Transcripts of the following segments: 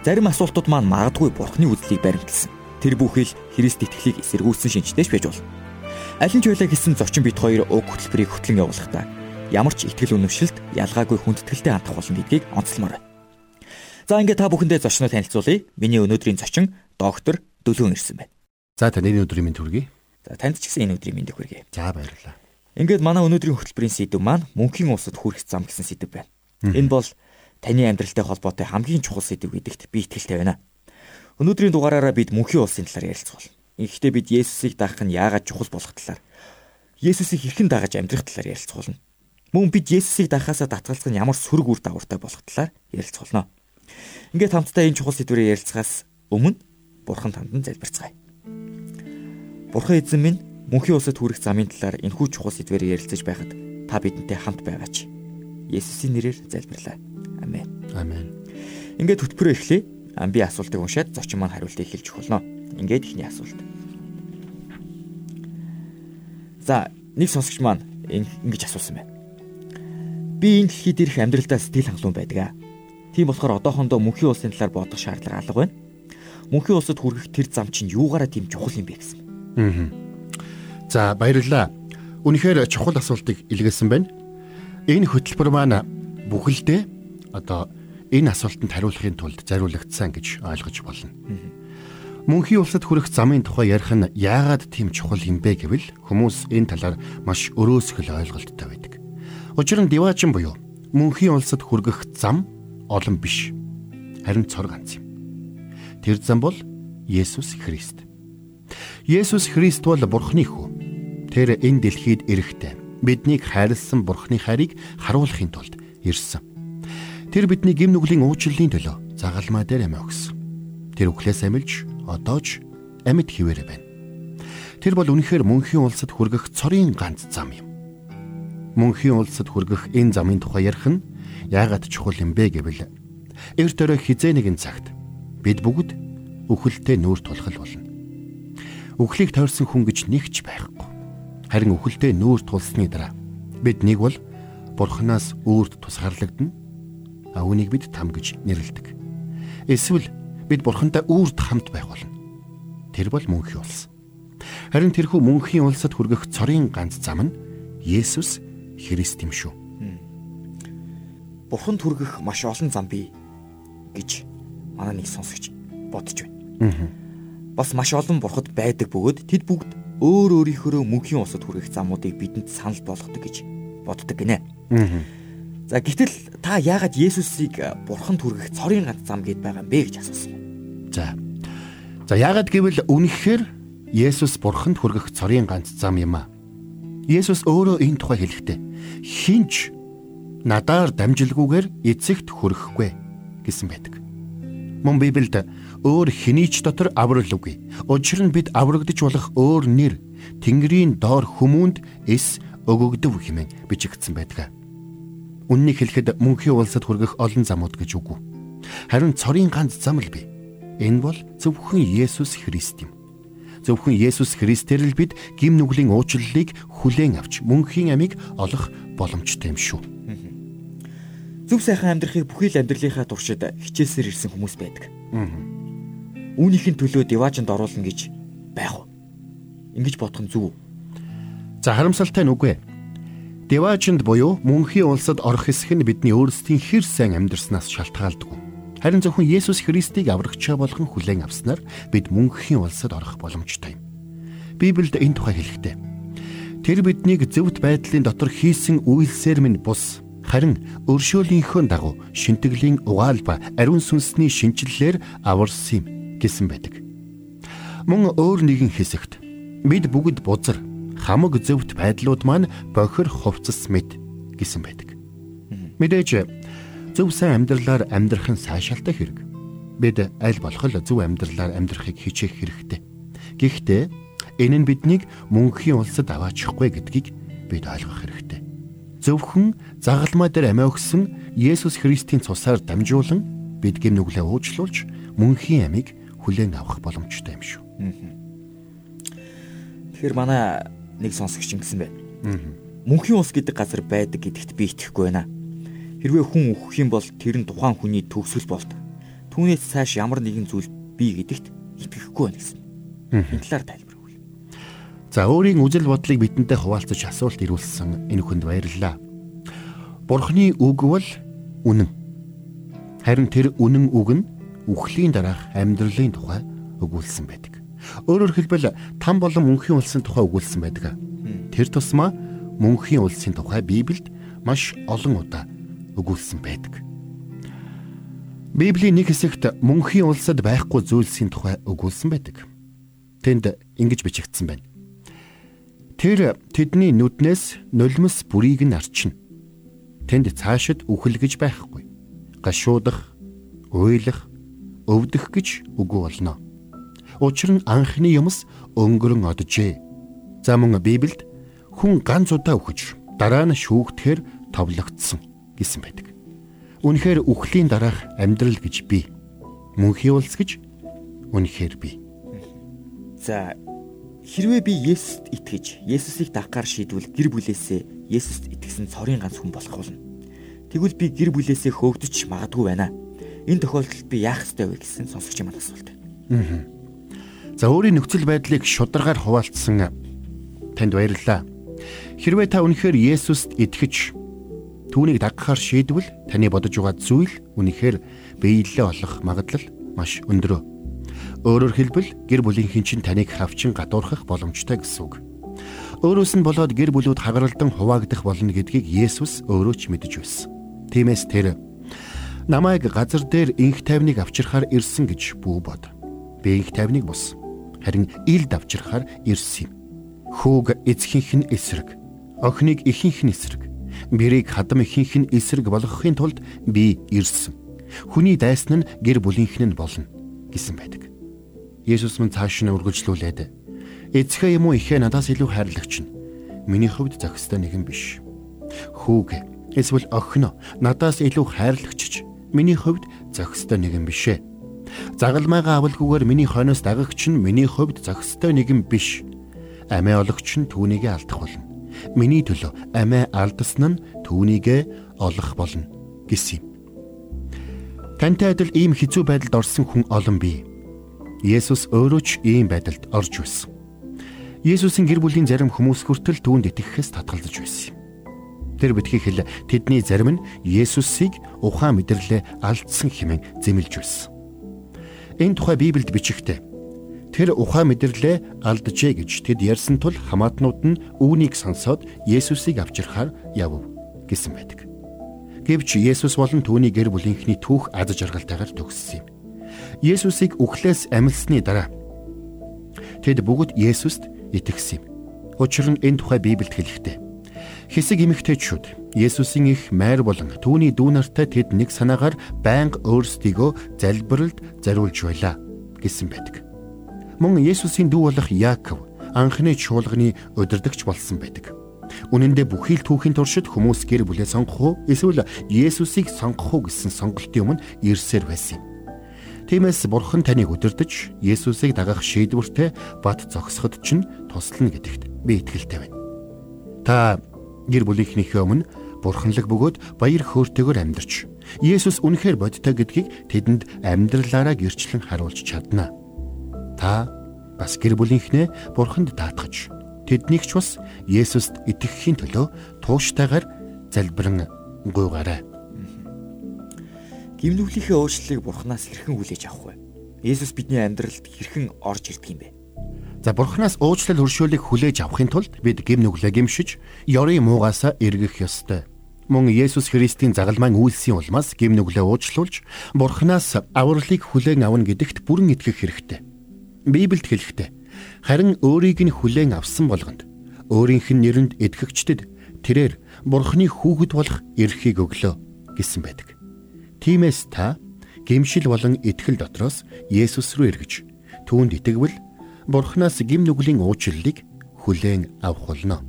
Зарим асуултууд маань магадгүй бурхны үзлийг баримталсан. Тэр бүхэл Христ итгэлийг эсэргүүцсэн шинжтэйч байж болно. Аль нь ч байлаа гэсэн зочин бит хоёр уг хөтөлбөрийг хөтлөн явуулахдаа ямар ч итгэл үнэмшилт ялгаагүй хүндэтгэлтэй хандах болно гэдгийг онцлмоор байна. За ингээд та бүхэндээ зочноо танилцуулъя. Миний өнөөдрийн зочин доктор Дөлөөн ирсэн байна. За таны өдрийн мэнд хүргэе. За танд ч гэсэн энэ өдрийн мэндийг хүргэе. За баярлалаа. Ингээд манай өнөөдрийн хөтөлбөрийн сэдв маань мөнхийн улсад хүрэх зам гэсэн сэдв байна. Энэ бол таны амьдралтай холбоотой хамгийн чухал сэдв гэдэгт би итгэлтэй байна. Өнөөдрийн дугаараараа бид мөнхийн улсын талаар ярилцах болно. Гэхдээ бид Есүсийг даах нь яагаад чухал болох талаар, Есүсийг хэрхэн дагаж амьдрах талаар ярилцах болно. Мөн бид Есүсийг даахаасаа татгалзах нь ямар сөрөг үр дагавартай болох талаар ярилцах болно. Ингээд хамтдаа энэ чухал сэдвэрээ ярилцахаас өмнө Бурхан танд нь залбирцгаая. Бурхан эзэн минь мөнхийн улсад хүрэх замын талаар энэхүү чухал сэдвэрээ ярилцаж байхад та бидэнтэй хамт байгаач. Есүсийн нэрээр залбирлаа. Амен. Ингээд хөтөлбөрөө эхлэе. Би асуултыг уншаад зочин маань хариултыг хэлж болно. Ингээд ихний асуулт. За, нэг сонсогч маань ингэж асуусан байна. Би энэ дэлхийд ирэх амьдралдаа сэтгэл хангалуун байдаг. Тийм болохоор одоохондоо мөнхийн улсын талаар бодох шаардлага алга байна. Мөнхийн улсад хүрэх тэр зам чинь юугаараа тийм чухал юм бэ гэсэн. Аа. За, баярлалаа. Үнэхээр чухал асуултыг илгээсэн байна. Энэ хөтөлбөр маань бүхэлдээ одоо энэ асуултанд хариулахын тулд зориулагдсан гэж ойлгож болно. Мөнхийн улсад хүрэх замын тухай ярих нь яагаад тийм чухал юм бэ гэвэл хүмүүс энэ талаар маш өрөөсгөл ойлголттой байдаг. Учир нь диваажин буюу мөнхийн улсад хүргэх зам олон биш. Харин цор ганц юм. Тэр зам бол Есүс Христ. Есүс Христ бол Бурхны хүү. Тэр энэ дэлхийд ирэхдээ биднийг хайрлсан Бурхны хайрыг харуулахын тулд ирсэн. Тэр бидний гим нүглийн уучлалын төлөө загалмаа дээр амиа өгсөн. Тэр үхлээс амилж одоо ч амьд хിവэрэ байна. Тэр бол үнэхээр мөнхийн улсад хүргэх цорын ганц зам юм. Мөнхийн улсад хүргэх энэ замын тухай ярих нь яагаад чухал юм бэ гэвэл эрт өрөө хизээ нэгэн цагт бид бүгд үхэлтэй нүүр тулхал болно. Үхлийг тойрсон хүн гэж нэгч байхгүй. Харин үхэлтэй нүүр тулсны дараа бид нэг бол бурхнаас үрд тусгаарлагдана а үүнийг бид там гэж нэрлэдэг. Эсвэл бид бурхантай үрд хамт байх болно. Тэр бол мөнхийн улс. Харин тэрхүү мөнхийн улсад хүргэх цорын ганц зам нь Есүс Христ юм шүү. Бурханд хүргэх маш олон зам бий гэж манай нэг сонсогч бодож байна. Бас маш олон бурхад байдаг бөгөөд тэд бүгд өөр өөрийнхөө мөнхийн улсад хүргэх замуудыг бидэнд санал болгодог гэж боддог гинэ. За гэтэл та яагаад Есүсийг э, бурханд хүргэх цорын ганц зам гэд байгаа юм бэ гэж асуусан. За. За яагаад гэвэл үнэхээр Есүс бурханд хүргэх цорын ганц зам юм аа. Есүс өөрөө энэ тухай хэлэхдээ хинч надаар дамжилгүйгээр эцэгт хүрэхгүй гэсэн байдаг. Мөн Библиэд өөр хинийч дотор аврал үгүй. Учир нь бид аврагдж болох өөр нэр Тэнгэрийн доор хүмүүнд эс өгөгдөв хэмээн бичигдсэн байдаг. Үннийг хэлэхэд мөнхийн улсад хүргэх олон замууд гэж үгүй. Харин цорын ганц зам л бий. Энэ бол зөвхөн Есүс Христ юм. Зөвхөн Есүс Христээр л бид гим нүглийн уучлалыг хүлээн авч мөнхийн амийг олох боломжтой юм шүү. Зөв сайхан амьдрахыг бүхий л амьдралынхаа туршид хичээсээр ирсэн хүмүүс байдаг. Үүнийхэн төлөө диваажинд оруулна гэж байх уу? Ингиж бодох нь зөв үү? За харамсалтай нь үгүй. Деважинд буюу мөнхийн улсад орох хэсэг нь бидний өөрсдийн хэр сайн амьдрснаас шалтгаалдаг. Харин зөвхөн Есүс Христийг аврагчаа болгон хүлээн авснаар бид мөнхийн улсад орох боломжтой юм. Библиэд энэ тухай хэлэхдээ Тэр биднийг зөвхт байдлын дотор хийсэн үйлсээр минь бус харин өршөөлийнхөө дагуу шинтгэлийн угаал ба ариун сүнсний шинчлэлээр аварсан юм гэсэн байдаг. Мөн өөр нэгэн хэсэгт бид бүгд бузар хамаг зөвхт байдлууд маань бохир хувцас мэд гэсэн байдаг. Мэдээж зөв сайн амьдралаар амьдрах нь сайшаалтай хэрэг. Бид аль болох л зөв амьдралаар амьдрахыг хичээх хэрэгтэй. Гэхдээ энэ нь биднийг мөнхийн улсад аваачихгүй гэдгийг бид ойлгох хэрэгтэй. Зөвхөн загалмай дээр амиа өгсөн Есүс Христийн цусаар дамжуулан бид гэм нүглээ уучлуулж мөнхийн амийг хүлээн авах боломжтой юм шүү. Тэгэхээр манай нэг сонсогч ингэсэн байна. Мөнхийн ус гэдэг газар байдаг гэдэгт би итгэхгүй байна. Хэрвээ хүн өөхөх юм бол тэр нь тухайн хүний төгсгөл болдог. Түүнээс цааш ямар нэгэн зүйл бий гэдэгт итгэхгүй байна гэсэн. Энэ талаар тайлбарвал. За өөрийн үжил бодлыг бидэнтэй хуваалцаж асуулт ирүүлсэн энэ хүнд баярлалаа. Бурхны үг бол үнэн. Харин тэр үнэн үг нь үхлийн дараах амьдралын тухай өгүүлсэн байдаг. Өөрөөр хэлбэл там болон мөнхийн улсын тухай өгүүлсэн байдаг. Тэр тусмаа мөнхийн улсын тухай Библиэд маш олон удаа өгүүлсэн байдаг. Библийн нэг хэсэгт мөнхийн улсад байхгүй зүйлсийн тухай өгүүлсэн байдаг. Тэнд ингэж бичигдсэн байна. Тэр тэдний нүднээс нулимс бүрийг нь арчина. Тэнд цаашид үхэл гэж байхгүй. Гашуудах, уйлах, өвдөх гэж үгүй болно. Учир нь анхны юмс өнгөрөн оджээ. За мөн Библиэд хүн ганц удаа үхэж дараа нь шүүгдэхээр товлогдсон гэсэн байдаг. Үнэхээр үхлийн дараах амьдрал гэж бий. Мөнхийн улс гэж үнэхээр бий. За хэрвээ би Есүст итгэж, Есүсийг дагахаар шийдвэл гэр бүлээсээ Есүст итгэсэн цорын ганц хүн болох болно. Тэгвэл би гэр бүлээсээ хөөгдөж магадгүй байна. Энэ тохиолдолд би яах ёстой вэ гэсэн сонсогч юм асуулт. Аа. За өөрийн нөхцөл байдлыг шударгаар хуваалцсан танд баярлалаа. Хэрвээ та үнэхээр Есүст итгэж түүнийг дагахаар шийдвэл таны бодож байгаа зүйл үнэхээр биелэлээ олох магадлал маш өндөр. Өөрөөр хэлбэл гэр бүлийнхэн чинь таныг хавчин гадуурхах боломжтой гэсэн үг. Өөрөөс нь болоод гэр бүлүүд хагаралдан хуваагдах болно гэдгийг Есүс өөрөө ч мэдэж байсан. Тиймээс тэр намайг газар дээр инх тайвныг авчирхаар ирсэн гэж бүү бод. Би инх тайвныг бус харин ил давчрахаар ирсэн. Хүүг эцгийнх нь эсрэг, охиныг ихийнх нь эсрэг, бэрийг хадам ихийнх нь эсрэг болгохын тулд би ирсэн. Хүний дайсан нь гэр бүлийнхэн нь болно гэсэн байдаг. Есүс мөн цааш нь үргэлжлүүлээд эцгээ юм уу ихээ надаас илүү хайрлагч нь миний хувьд зохистой нэгэн биш. Хүүг эсвэл охино надаас илүү хайрлагч миний хувьд зохистой нэгэн бишээ Загалмайгаа авалгүйгээр миний хойноос дагагч нь миний хувьд зохистой нэгэн биш. Амиа ологч нь түүнийгээ алдах болно. Миний төлөө амиа алдсан нь түүнийгээ олох болно гэсэн юм. Тантай адил ийм хэцүү байдалд орсон хүн олон бий. Есүс өөрөө ч ийм байдалд орж байсан. Есүсийн гэр бүлийн зарим хүмүүс хүртэл түүнд итгэхээс татгалзаж байсан юм. Тэр битгий хэл тэдний зарим нь Есүсийг ухаан мэдэрлээ алдсан хэмээн зэмлж байсан. Энэ тухай Библиэд бичигтэй. Тэр ухаан мэдэрлээ алджээ гэж тэд ярьсан тул хамаатнууд нь үүнийг сонсоод Есүсийг авчирхаар явв гэсэн байдаг. Гэвч Есүс болон түүний гэр бүлийнхний түүх аз жаргалтайгаар төгссөн юм. Есүсийг үхлээс амилсны дараа тэд бүгд Есүст итгэсэн юм. Учир нь энэ тухай Библиэд хэлэхтэй. Хэсэг эмэгтэйчүүд Есүсийн их майр болон түүний дүү нартай тэд нэг санаагаар байнга өөрсдийгөө залбиралд зариулж байлаа гэсэн байдаг. Мөн Есүсийн дүү болох Яаков анхны чуулганы удирдагч болсон байдаг. Үнэн дээр бүхий л түүхийн туршид хүмүүс гэр бүлээ сонгох уу эсвэл Есүсийг сонгох уу гэсэн сонголтын өмнө ирсээр байсан юм. Тиймээс Бурхан таныг удирдах, Есүсийг дагах шийдвэртэй бат зогсоход чинь туслана гэдэгт би итгэлтэй байна. Та гэр бүлийнхнийхээ өмнө бурханлаг бөгөөд баяр хөөртэйгээр амьдарч Есүс үнэхээр бодтой гэдгийг тэдэнд амьдралаараа гэрчлэн харуулж чадна. Та бас гэр бүлийнхнээ бурханд даатгаж тэднийг ч бас Есүст итгэхийн төлөө тууштайгаар залбирэн гуйгаарай. Гимнүглийнхээ өөрчлөлийг бурханаас хэрхэн хүлээж авах вэ? Есүс бидний амьдралд хэрхэн орж ирдэг юм бэ? За бурхнаас уучлал өршөөлийг хүлээж авахын тулд бид гим нүглээ гимшиж, ёрын муугасаа эргэх ёстой. Мөн Есүс Христийн загалмайн үйлсийн улмаас гим нүглээ уучлуулж, бурхнаас авралыг хүлээн авна гэдэгт бүрэн итгэх хэрэгтэй. Библиэд хэлэхдээ харин өөрийг нь хүлээн авсан болгонд өөрийнх нь нэрэнд итгэгчдэд тэрээр бурхны хүүхэд болох эрхийг өглөө гэсэн байдаг. Тиймээс та гимшил болон итгэл дотроос Есүс рүү эргэж түүнд итгэвэл Бурханаас гим нүглийн уучлалыг хүлээн авах болно.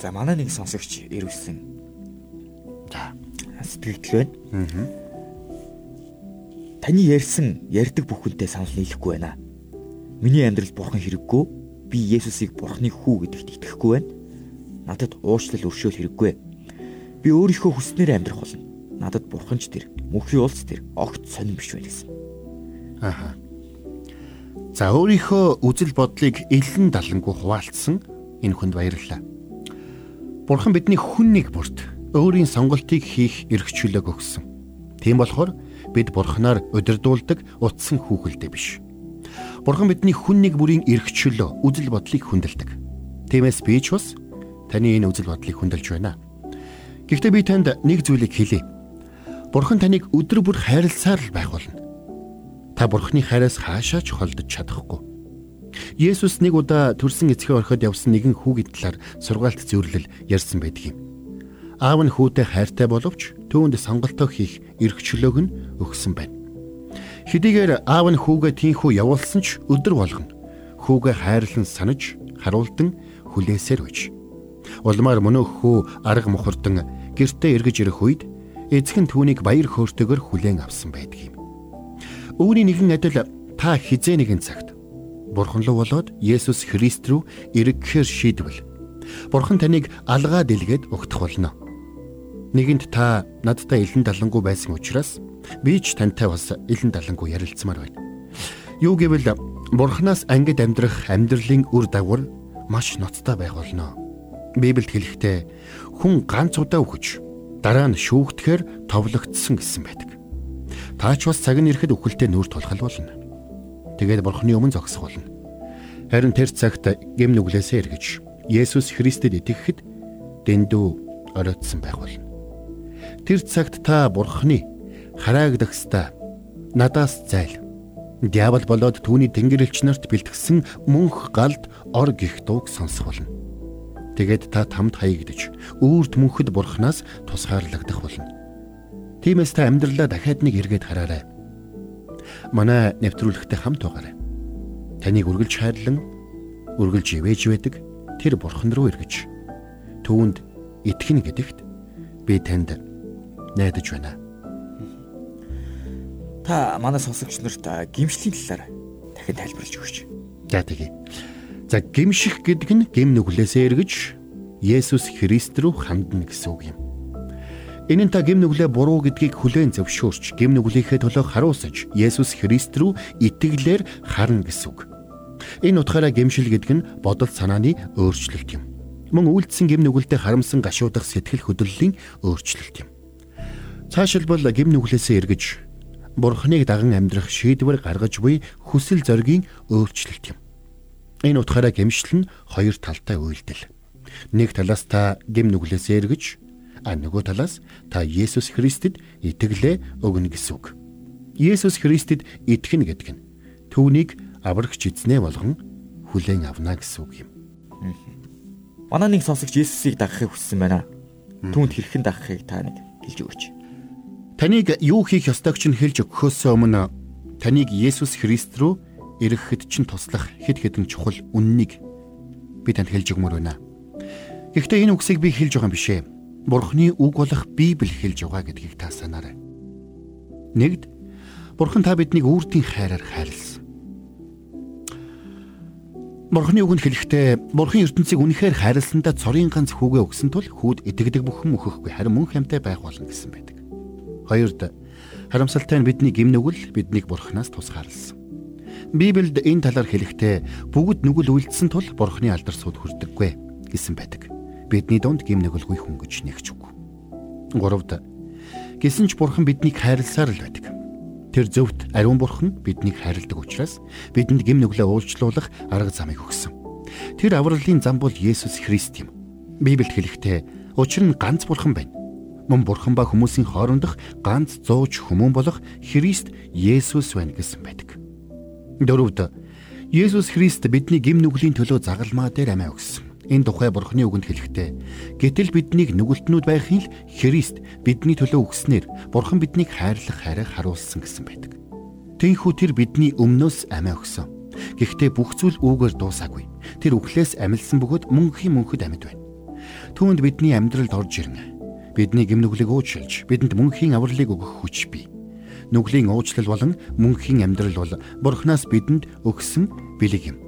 За манай нэг сонсогч ирвсэн. За сэтгэгдэл байна. Аа. Таны ярьсан ярьдаг бүхэнтэй санал нийлэхгүй байна. Миний амьдралд бурхан хэрэггүй. Би Есүсийг бурханы хүү гэдэгт итгэхгүй байна. Надад уучлал өршөөл хэрэггүй. Би өөрийнхөө хүснээр амьдрах болно. Надад бурхан ч тэр, мөнхийн улс тэр огт сонирн биш байна гэсэн. Ааха. За өөрийнхөө үзэл бодлыг илэн далангуу хуваалцсан энэ хүнд баярлалаа. Бурхан бидний хүн нэг бүрт өөрийн сонголтыг хийх эрх чөлөөг өгсөн. Тийм болохоор бид Бурханаар удирдуулдаг утсан хүүхэлдэй биш. Бурхан бидний хүн нэг бүрийн эрх чөлөө, үзэл бодлыг хүндэлдэг. Тиймээс би ч бас таны энэ үзэл бодлыг хүндэлж байна. Гэхдээ би танд нэг зүйлийг хэлье. Бурхан таныг өдөр бүр хайрласаар л байх болно. Та Бурханы хайраас хаашаач холдож чадахгүй. Есүс нэг удаа төрсэн эцгээ орхиод явсан нэгэн хүүгийн талаар сургаалт зөвлөл ярьсан байдаг юм. Аав нь хүүтэй хайртай боловч түүнд сонголтоо хийх эрх чөлөөг нь өгсөн байна. Хэдийгээр аав нь хүүгээ тийхүү явуулсан ч өдөр болгоно хүүгээ хайрлан санаж харуулдан хүлээсээр байж. Улмаар мөнөөх хүү арга мухардан гертэ эргэж ирэх үед эцэг нь түүнийг баяр хөөртэйгээр хүлээн авсан байдаг юм. Үүний нэгэн адил та хизээ нэгэн цагт Бурхан руу болоод Есүс Христ рүү эргэхээр шийдвэл Бурхан таныг алгаа дэлгээд өгдөх болно. Нэгэнт та надтай илэн далангуу байсан учраас би ч тантай бас илэн далангуу ярилцмаар байна. Юу гэвэл Бурханаас ангид амьдрах амьдралын үр дагавар маш ноцтой байх болно. Библиэд хэлэхдээ хүн ганц удаа үхэж дараа нь шүүгдэхээр товлогдсон гэсэн байдаг. Та ч бас цаг нь ирэхэд үхэлтэд нүүр тулхал болно. Тэгээд бурхны өмнө зогсох болно. Харин тэр цагт гэм нүглээсээ эргэж Есүс Христэд итгэхэд дэндүү оройтсон байх болно. Тэр цагт та бурхны хараагдахста надаас зайл. Диавол болоод түүний тэнгэрлэгч нарт бэлтгэсэн мөнх галд ор гих дууг сонсох болно. Тэгээд та тамд хаягдж үүрт мөнхөд бурхнаас тусгаарлагдах болно. Тиймээс та амьдралаа дахиад нэг эргээд хараарай манай нэвтрүүлэгтэй хамт байгаарай. Таныг үргэлж хайрлан үргэлж ивэж байдаг тэр бурхан руу эргэж түүнд итгэнэ гэдэгт би танд найдаж байна. Та манай сонсогч нарт гимшлийн талаар дахин тайлбарлаж өгөөч. За тэгье. За гимших гэдэг нь гим нүглээсээ эргэж Есүс Христ рүү хандна гэсэн үг юм. Энэ нь та гим нүглээ буруу гэдгийг хүлээн зөвшөөрч гим нүглийнхээ төлөө харуулсаж Есүс Христ рүү итгэлээр харна гэсэн үг. Энэ утгаараа гимшил гэдэг нь бодол санааны өөрчлөлт юм. Мөн үйлдэлсэн гим нүгэлтэд харамсан гашуудах сэтгэл хөдлөлийн өөрчлөлт юм. Цаашилбал гим нүглээсээ эргэж Бурхныг даган амьдрах шийдвэр гаргаж буй хүсэл зоригийн өөрчлөлт юм. Энэ утгаараа гимшил нь хоёр талтай үйлдэл. Нэг талаас та гим нүглээсээ эргэж а нөгөө талаас та Есүс Христэд итгэлээ өгнө гэсэн үг. Есүс Христэд итгэнэ гэдэг нь түүнийг аврагч эзнээ болгон хүлээн авна гэсэн үг юм. Манай нэг сонсогч Есүсийг дагахыг хүссэн байна. Түүнд хэрхэн дагахыг та нэг хэлж өгөөч. Таныг юу хийх ёстойг чинь хэлж өгөхөөс өмнө таныг Есүс Христ рүү ирэхэд чинь туслах хэд хэдэн чухал үннийг би танд хэлж өгмөр байна. Гэхдээ энэ үгсийг би хэлж байгаа юм бишээ Бурхны үг болох Библи хэлж байгаа гэдгийг та санаарай. Нэгд Бурхан та биднийг үрдийн хайраар хайрлсан. Бурхны үгэнд хэлэхдээ Бурхан ертөнцийг үнэхээр хайрласандаа цорын ганц хүүгээ өгсөн тул хүүд итгэдэг бүхэн мөхөхгүй харин мөн хамтай байх болно гэсэн байдаг. Хоёрд харамсалтай нь бидний гим нүгэл биднийг Бурханаас тусгаарлсан. Библиэд энэ талаар хэлэхдээ бүгд нүгэл үлдсэн тул Бурхны алдар сууд хүрдэггүй гэсэн байдаг бидний дунд гим нүгэлгүй хүн гэж нэгч үг. 3-д гисэн ч бурхан биднийг хайрласаар л байдаг. Тэр зөвхт ариун бурхан биднийг хайрладаг учраас бидэнд гим нүглээ уулчлуулах арга замыг өгсөн. Тэр авралын зам бол Есүс Христ юм. Библиэд хэлэхдээ учир нь ганц бурхан байна. Мөн бурхан ба хүмүүсийн хоорондох ганц зууч хүмүүн болох Христ Есүс байна гэсэн байдаг. Дөрөвд Есүс Христ бидний гим нүглийн төлөө загалмаа дээр амиа өгсөн. Энэ тухай Бурхны үгэнд хэлэхдээ гэтэл биднийг нүгэлтнүүд байхын л Христ бидний төлөө өгснээр Бурхан биднийг хайрлах хайраа харуулсан гэсэн байдаг. Тэнхүү тэр бидний өмнөөс амиа өгсөн. Гэхдээ бүх зүйл үүгээр дуусаагүй. Тэр үхлээс амилсан бөгөөд мөнхийн мөнхөд амьд байна. Түүнд бидний амьдралд орж ирнэ. Бидний гэм нүглийг уучлж, бидэнд мөнхийн авралыг өгөх хүч бий. Нүглийн уучлал болон мөнхийн амьдрал бол Бурханаас бидэнд өгсөн бэлэг юм.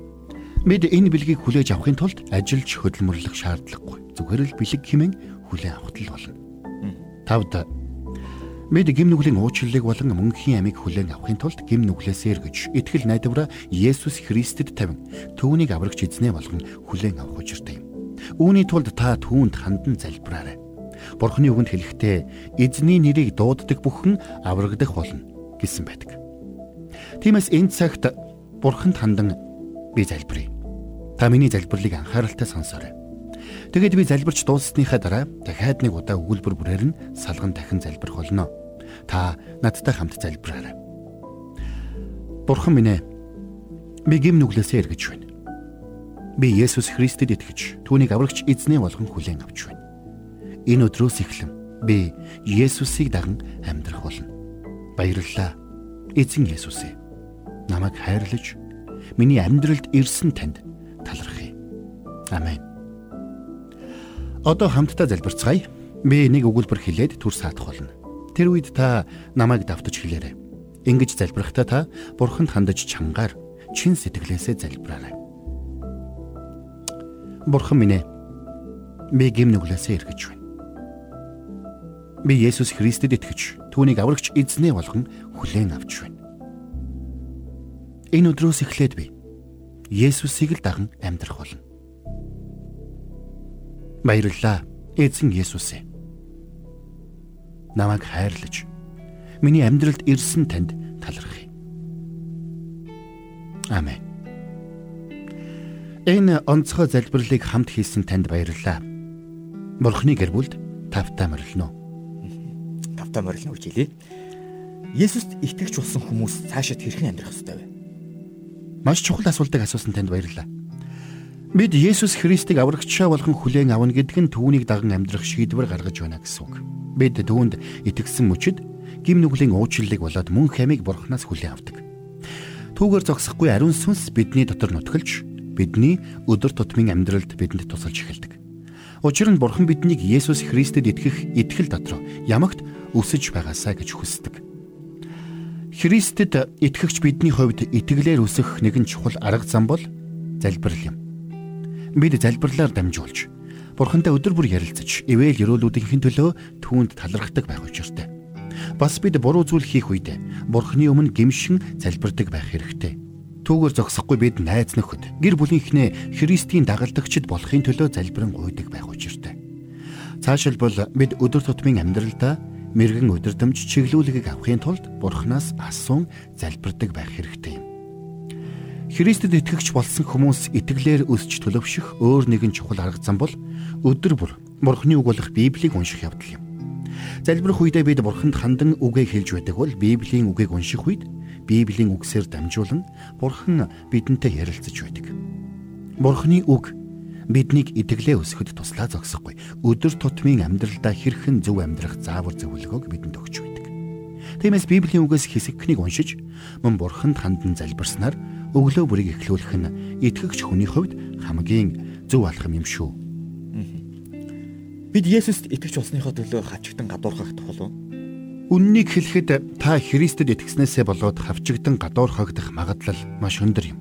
Бид энэ бэлгийг хүлээж авахын тулд ажиллаж хөдөлмөрлөх шаардлагагүй. Зүгээр л бэлэг хэмээн хүлээн авахт л болно. Тавд Бид гим нүглийн уучлалыг болон мөнхийн амийг хүлээн авахын тулд гим нүглээс эргэж итгэл найдвараа Есүс Христэд тавин түүнийг аврагч эзнээ болгон хүлээн авах учиртай юм. Үүний тулд та түүнд хандан залбираарай. Бурхны үгэнд хэлэхдээ эзний нэрийг дууддаг бүхэн аврагдах болно гэсэн байдаг. Тиймээс энэ цагт Бурханд хандан би залбирая. Та миний залбирлыг анхааралтай сонсоорой. Тэгэд би залбирч дууссныхаа дараа дахиад нэг удаа өгүүлбэр бүрээр нь салган дахин залбирх болно. Та надтай хамт залбираарай. Бурхан минь ээ. Би гим нүглээсээ эргэж байна. Би Есүс Христэд итгэж түүнийг аврагч эзнээ болгон хүлээн авч байна. Энэ өдрөөс эхлэн би Есүсийг даган амьдрах болно. Баярлалаа. Эзэн Есүс ээ. Намайг хайрлаж миний амьдралд ирсэн танд талархъя. Амен. Одоо хамтдаа залбирцгаая. Би нэг өгүүлбэр хэлээд түр саадах болно. Тэр үед та намайг давтаж хэлээрэй. Ингэж залбирахдаа та Бурханд хандаж чангаар чин сэтгэлээсээ залбираарай. Бурхан минь ээ. Би гим нүглээсээ эргэж байна. Би Есүс Христэд итгэж түүнийг аврагч эзнээ болгон хүлээн авч байна. Энэ өдрөөс эхлээд би Есүсийг л даган амьдрах болно. Баярлалаа. Эзэн Есүс ээ. Намайг хайрлаж миний амьдралд ирсэн танд талархъя. Амен. Энэ онцгой залбирлыг хамт хийсэн танд баярлалаа. Бурхны гэр бүлд тавтаа морилно. Тавтаа морилно гэж хэлээ. Есүст итгэж болсон хүмүүс цаашид хэрхэн амьдрах ёстой вэ? Маш чухал асуултыг асуусан танд баярлалаа. Бид Есүс Христийг аврагчаа болгон хүлээн авна гэдэг нь түүнийг даган амьдрах шийдвэр гаргаж байна гэсэн үг. Бид түүнд итгэсэн мөчид гим нүглийн уучлалыг болоод мөн хамиг бурхнаас хүлээн авдаг. Түүгээр зогсохгүй ариун сүнс бидний дотор нутгалж бидний өдөр тутмын амьдралд бидэнд тусалж эхэлдэг. Учир нь бурхан биднийг Есүс Христэд итгэх итгэл дотор ямагт өсөж байгаасаа гэж хүсдэг. Христэд итгэгч бидний хувьд итгэлээр өсөх нэгэн чухал арга зам бол залбирал юм. Бид залбирлаар дамжуулж Бурхантай өдөр бүр ярилцаж, ивэл өрөөлүүдийн төлөө түүнд талархдаг байх учиртай. Бас бид буруу зүйл хийх үед Бурханы өмнө гимшин залбирдаг байх хэрэгтэй. Түүгээр зогсохгүй бид найз нөхөд, гэр бүлийнхнээ Христийн дагалдагчд болохын төлөө залбирэн гуйдаг байх учиртай. Цаашилбал бид өдөр тутмын амьдралдаа мэрэгэн өдөрдөмж чиглүүлгийг авахын тулд Бурханаас асуун залбирдаг байх хэрэгтэй юм. Христэд итгэгч болсон хүмүүс итгэлээр өсч төлөвшөх өөр нэгэн чухал арга зам бол өдөр бүр Бурханы үг болох Библийг унших явдал юм. Залбирх үедээ бид Бурханд хандан үгээ хэлж байдаг бол Библийн үгийг унших үед Библийн үгсээр дамжуулан Бурхан бидэнтэй ярилцаж байдаг. Бурханы үг биднийг итгэлээ өсгөхөд туслаа зогсохгүй. Өдөр тутмын амьдралдаа хэрхэн зөв амьдрах заавар зөвлөгөөг бидэнд өгч байдаг. Тиймээс Библийн үгээс хэсэгхнийг уншиж мөн бурханд хандан залбирснаар өглөө бүрийг эхлүүлэх нь итгэгч хүний хувьд хамгийн зөв алхам юм шүү. Бид Есүст итгэж болсныхоо төлөө хавчигдан гадуурхах тухал уу? Үннийг хэлэхэд та Христэд итгэснээсээ болоод хавчигдан гадуурхагдах магадлал маш өндөр юм.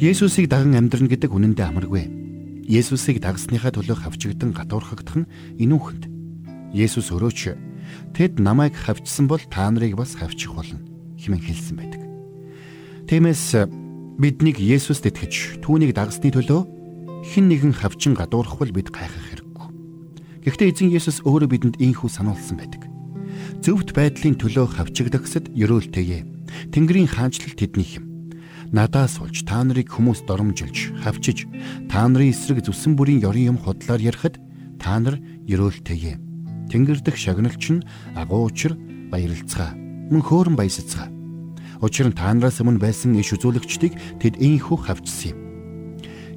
Есүсийг даган амьдрна гэдэг үнэндээ амаргүй. Есүсийг дагсныхаа төлөө хавчигдан гадуурхагдах нь инүүхэнд. Есүс өрөөч Тэд намайг хавчсан бол та нарыг бас хавчих болно хэмээн хэлсэн байдаг. Тиймээс биднийг Есүст итгэж түүнийг дагсны төлөө хэн нэгэн хавчин гадуурхвал бид гайхах хэрэггүй. Гэхдээ эзэн Есүс өөрөө бидэнд ийхүү сануулсан байдаг. Зөвхт байдлын төлөө хавчигдагсад ерөөлтэйе. Тэнгэрийн хаанчлал тэднийх юм надаас болж та нарыг хүмүүс доромжилж, хавчиж, та нарын эсрэг зүсэн бүрийн ёрын юм худлаар ярихад та нар ерөөлтэйе. Тэнгэр дэх шагналч нь агуу учир баярлцгаа. Мөн хөөрөн баясацгаа. Учир нь та нараас өмнө байсан иш үзүүлэгчдийг тэд ийхүү хавчсан юм.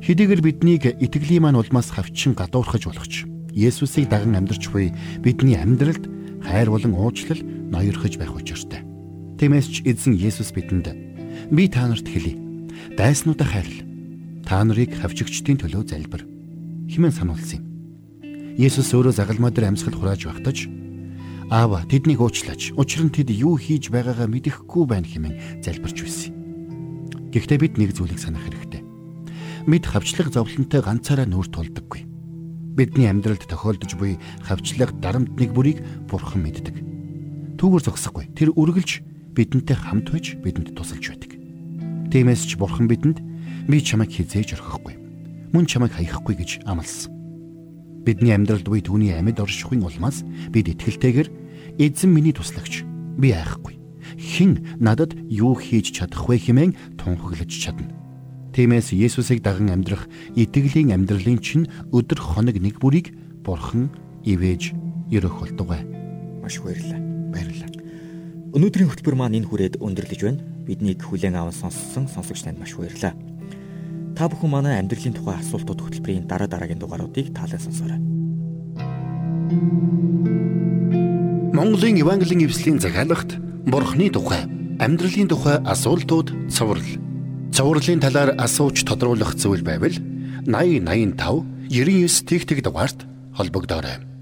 Хэдийгээр биднийг итгэлийн маань улмаас хавчин гадуурхаж болгоч Есүсийг даган амьдарч буй бидний амьдралд хайр болон уучлал ноёрхож байх учиртай. Тиймээс ч эзэн Есүс бидэнд би та нарт хэлье. Дайснуудаа хайрл. Та нарыг хавчигчдын төлөө залбир. Химэн сануулсан юм. Есүс өөрөө загалмаа дээр амьсгал хурааж багтаж Аава тэднийг уучлаач. Учир нь тэд юу хийж байгаагаа мэдэхгүй байна хэмээн залбирч байсан. Гэхдээ бид нэг зүйлийг санах хэрэгтэй. Бид хавчлаг зовлонтой ганцаараа нүүр тулдаггүй. Бидний амьдралд тохиолдож буй хавчлаг дарамт нэг бүрийг Бурхан мэддэг. Түүгээр зогсохгүй. Тэр үргэлж бидэнтэй хамт байж бидэнд тусалж байдаг. Тиймээс ч Бурхан бидэнд би чамайг хизээж орхихгүй. Мөн чамайг хаяхгүй гэж амласан. Бидний амьдралд буй түүний амьд оршихуйн улмаас бид итгэлтэйгээр Эзэн миний туслагч. Би айхгүй. Хэн надад юу хийж чадах вэ хэмээн тунхаглаж чадна. Тиймээс Есүсийг даган амьдрах итгэлийн амьдралын чинь өдөр хоног нэг бүрийг Бурхан ивэж ерөх болтугай. Маш баярлалаа. Баярлалаа. Өнөөдрийн хөтөлбөр маань энэ хүрээд өндөрлөж байна. Биднийг хүлээн аван сонссон сонсогч танд маш баярлалаа. Та бүхэн манай амьдралын тухай асуултууд хөтөлбөрийн дараа дараагийн дугааруудыг таалан сонсоорой. Монголын Евангелийн эвслийн захиалагт Бурхны тухай, амьдралын тухай асуултууд цоврал. Цоврлын талаар асууж тодруулах зүйл байвал 8085 99 тэгтэг дугаард холбогдоорой.